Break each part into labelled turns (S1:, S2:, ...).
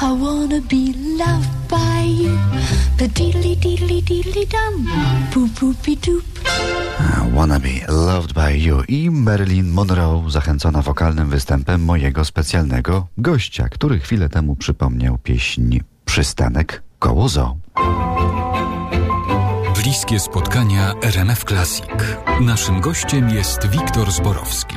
S1: I wanna be loved by you. The diddly diddly diddly dum, boop boopy doop.
S2: Wanna be loved by you i Marilyn Monroe zachęcona wokalnym występem mojego specjalnego gościa, który chwilę temu przypomniał pieśń Przystanek koło zoo.
S3: Bliskie spotkania RMF Classic. Naszym gościem jest Wiktor Zborowski.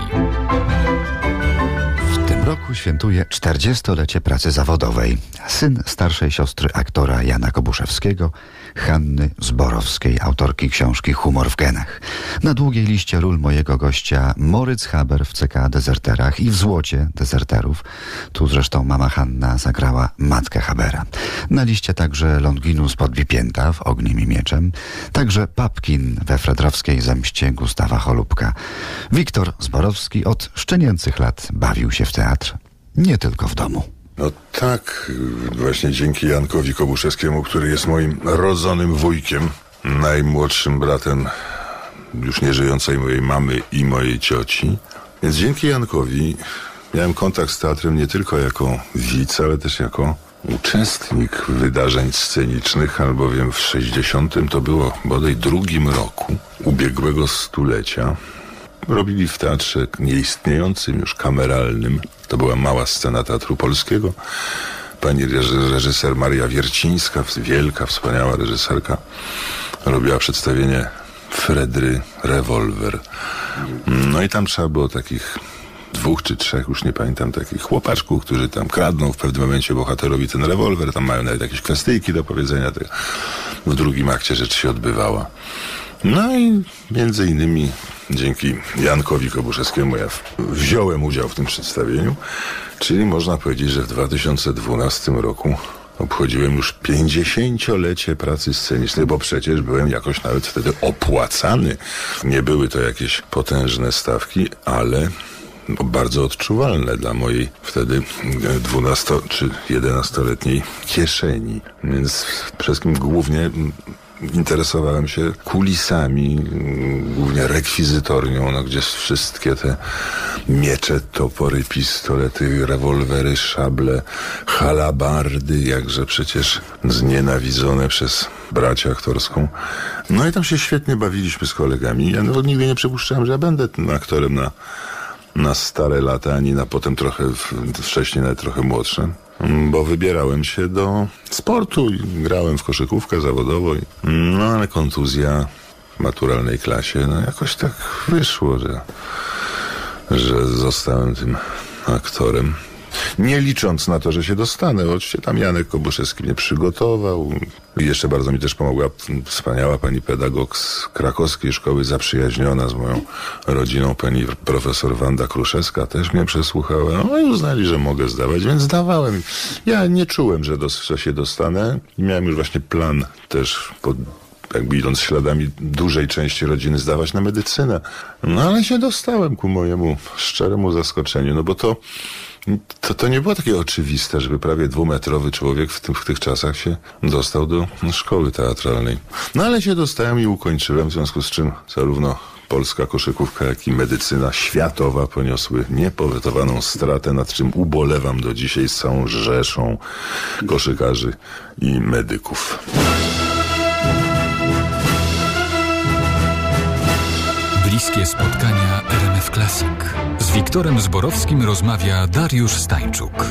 S2: Roku świętuje 40-lecie pracy zawodowej. Syn starszej siostry aktora Jana Kobuszewskiego, Hanny Zborowskiej, autorki książki Humor w genach. Na długiej liście ról mojego gościa Moritz Haber w CK Dezerterach i w Złocie Dezerterów. Tu zresztą mama Hanna zagrała matkę Habera. Na liście także Longinus Podbipięta w Ogniem i Mieczem, także Papkin we Fredrowskiej Zemście Gustawa Cholubka. Wiktor Zborowski od szczenięcych lat bawił się w nie tylko w domu.
S4: No tak, właśnie dzięki Jankowi Kobuszewskiemu, który jest moim rodzonym wujkiem, najmłodszym bratem już nieżyjącej mojej mamy i mojej cioci. Więc dzięki Jankowi miałem kontakt z teatrem nie tylko jako widz, ale też jako uczestnik wydarzeń scenicznych, albowiem w 60 to było bodaj drugim roku ubiegłego stulecia. Robili w teatrze nieistniejącym już kameralnym. To była mała scena Teatru Polskiego. Pani reż- reżyser Maria Wiercińska, wielka, wspaniała reżyserka, robiła przedstawienie Fredry Rewolwer. No i tam trzeba było takich dwóch czy trzech, już nie pamiętam, takich chłopaczków, którzy tam kradną w pewnym momencie bohaterowi ten rewolwer, tam mają nawet jakieś kwestyjki do powiedzenia. Tak w drugim akcie rzecz się odbywała. No i między innymi dzięki Jankowi Kobuszewskiemu ja wziąłem udział w tym przedstawieniu, czyli można powiedzieć, że w 2012 roku obchodziłem już 50-lecie pracy scenicznej, bo przecież byłem jakoś nawet wtedy opłacany. Nie były to jakieś potężne stawki, ale bardzo odczuwalne dla mojej wtedy 12 czy 11-letniej kieszeni. Więc przede wszystkim głównie interesowałem się kulisami, mm, głównie rekwizytornią, no, gdzie wszystkie te miecze, topory, pistolety, rewolwery, szable, halabardy, jakże przecież znienawidzone przez bracię aktorską. No i tam się świetnie bawiliśmy z kolegami. Ja nawet nigdy nie przypuszczałem, że ja będę aktorem na na stare lata, ani na potem trochę wcześniej, nawet trochę młodsze. Mm, Bo wybierałem się do sportu i grałem w koszykówkę zawodowo. No ale kontuzja w maturalnej klasie, no jakoś tak wyszło, że, że zostałem tym aktorem. Nie licząc na to, że się dostanę. Oczywiście tam Janek Kobuszewski mnie przygotował. I jeszcze bardzo mi też pomogła wspaniała pani pedagog z krakowskiej szkoły, zaprzyjaźniona z moją rodziną, pani profesor Wanda Kruszewska, też mnie przesłuchała. No i uznali, że mogę zdawać, więc zdawałem. Ja nie czułem, że, dos- że się dostanę. Miałem już właśnie plan też pod jakby idąc śladami dużej części rodziny, zdawać na medycynę. No ale się dostałem ku mojemu szczeremu zaskoczeniu, no bo to, to, to nie było takie oczywiste, żeby prawie dwumetrowy człowiek w, w tych czasach się dostał do szkoły teatralnej. No ale się dostałem i ukończyłem, w związku z czym zarówno polska koszykówka, jak i medycyna światowa poniosły niepowetowaną stratę, nad czym ubolewam do dzisiaj z całą rzeszą koszykarzy i medyków.
S3: Bliskie spotkania RMF Classic. Z Wiktorem Zborowskim rozmawia Dariusz Stańczuk.